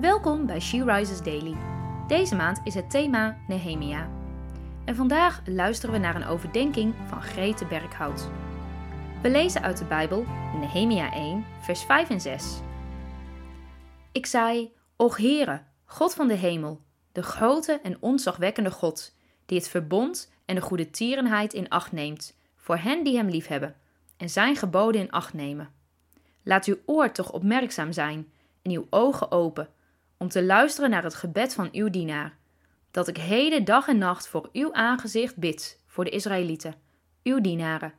Welkom bij She Rises Daily. Deze maand is het thema Nehemia. En vandaag luisteren we naar een overdenking van Grete Berghout. We lezen uit de Bijbel Nehemia 1, vers 5 en 6. Ik zei: Och Heere, God van de hemel, de grote en onzagwekkende God, die het verbond en de goede tierenheid in acht neemt, voor hen die hem liefhebben, en zijn geboden in acht nemen. Laat uw oor toch opmerkzaam zijn en uw ogen open, om te luisteren naar het gebed van uw dienaar, dat ik heden dag en nacht voor uw aangezicht bid voor de Israëlieten, uw dienaren.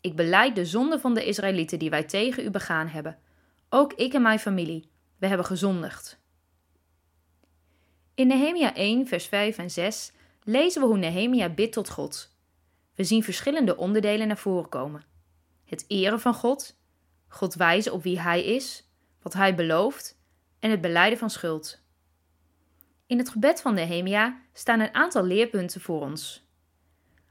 Ik beleid de zonde van de Israëlieten die wij tegen u begaan hebben. Ook ik en mijn familie, we hebben gezondigd. In Nehemia 1, vers 5 en 6 lezen we hoe Nehemia bidt tot God. We zien verschillende onderdelen naar voren komen: het eren van God, God wijzen op wie Hij is, wat Hij belooft en het beleiden van schuld. In het gebed van Nehemia staan een aantal leerpunten voor ons.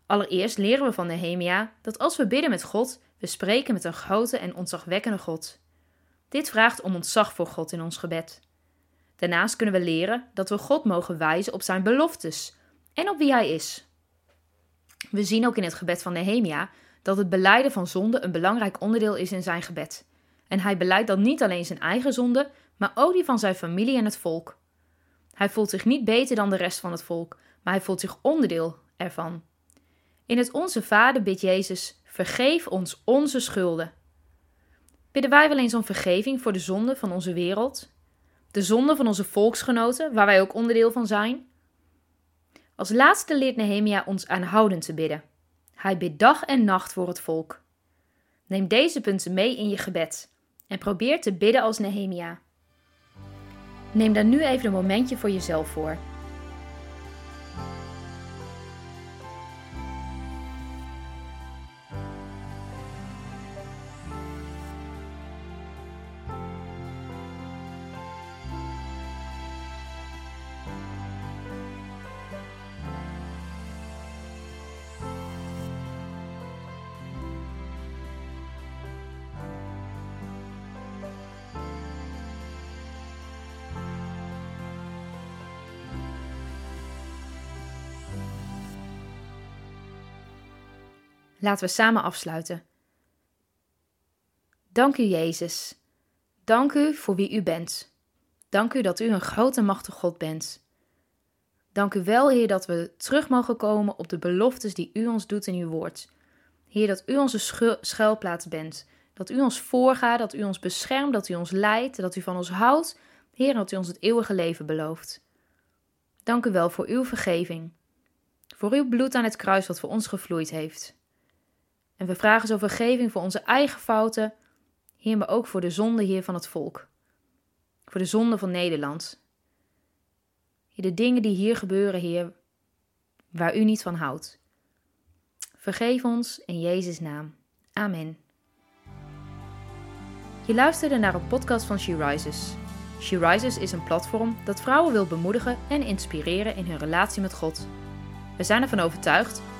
Allereerst leren we van Nehemia dat als we bidden met God, we spreken met een grote en ontzagwekkende God. Dit vraagt om ontzag voor God in ons gebed. Daarnaast kunnen we leren dat we God mogen wijzen op zijn beloftes en op wie hij is. We zien ook in het gebed van Nehemia dat het beleiden van zonde een belangrijk onderdeel is in zijn gebed. En hij beleidt dan niet alleen zijn eigen zonde, maar ook die van zijn familie en het volk. Hij voelt zich niet beter dan de rest van het volk, maar hij voelt zich onderdeel ervan. In het Onze Vader bidt Jezus: Vergeef ons onze schulden. Bidden wij wel eens om vergeving voor de zonde van onze wereld? De zonde van onze volksgenoten, waar wij ook onderdeel van zijn? Als laatste leert Nehemia ons aanhoudend te bidden. Hij bidt dag en nacht voor het volk. Neem deze punten mee in je gebed en probeer te bidden als Nehemia. Neem daar nu even een momentje voor jezelf voor. Laten we samen afsluiten. Dank u, Jezus. Dank u voor wie u bent. Dank u dat u een grote machtige God bent. Dank u wel, Heer, dat we terug mogen komen op de beloftes die u ons doet in uw woord. Heer, dat u onze schuilplaats bent. Dat u ons voorgaat, dat u ons beschermt, dat u ons leidt, dat u van ons houdt. Heer, dat u ons het eeuwige leven belooft. Dank u wel voor uw vergeving. Voor uw bloed aan het kruis wat voor ons gevloeid heeft. En we vragen zo vergeving voor onze eigen fouten, Heer, maar ook voor de zonde, hier van het volk. Voor de zonde van Nederland. De dingen die hier gebeuren, Heer, waar u niet van houdt. Vergeef ons in Jezus' naam. Amen. Je luisterde naar een podcast van She Rises. She Rises is een platform dat vrouwen wil bemoedigen en inspireren in hun relatie met God. We zijn ervan overtuigd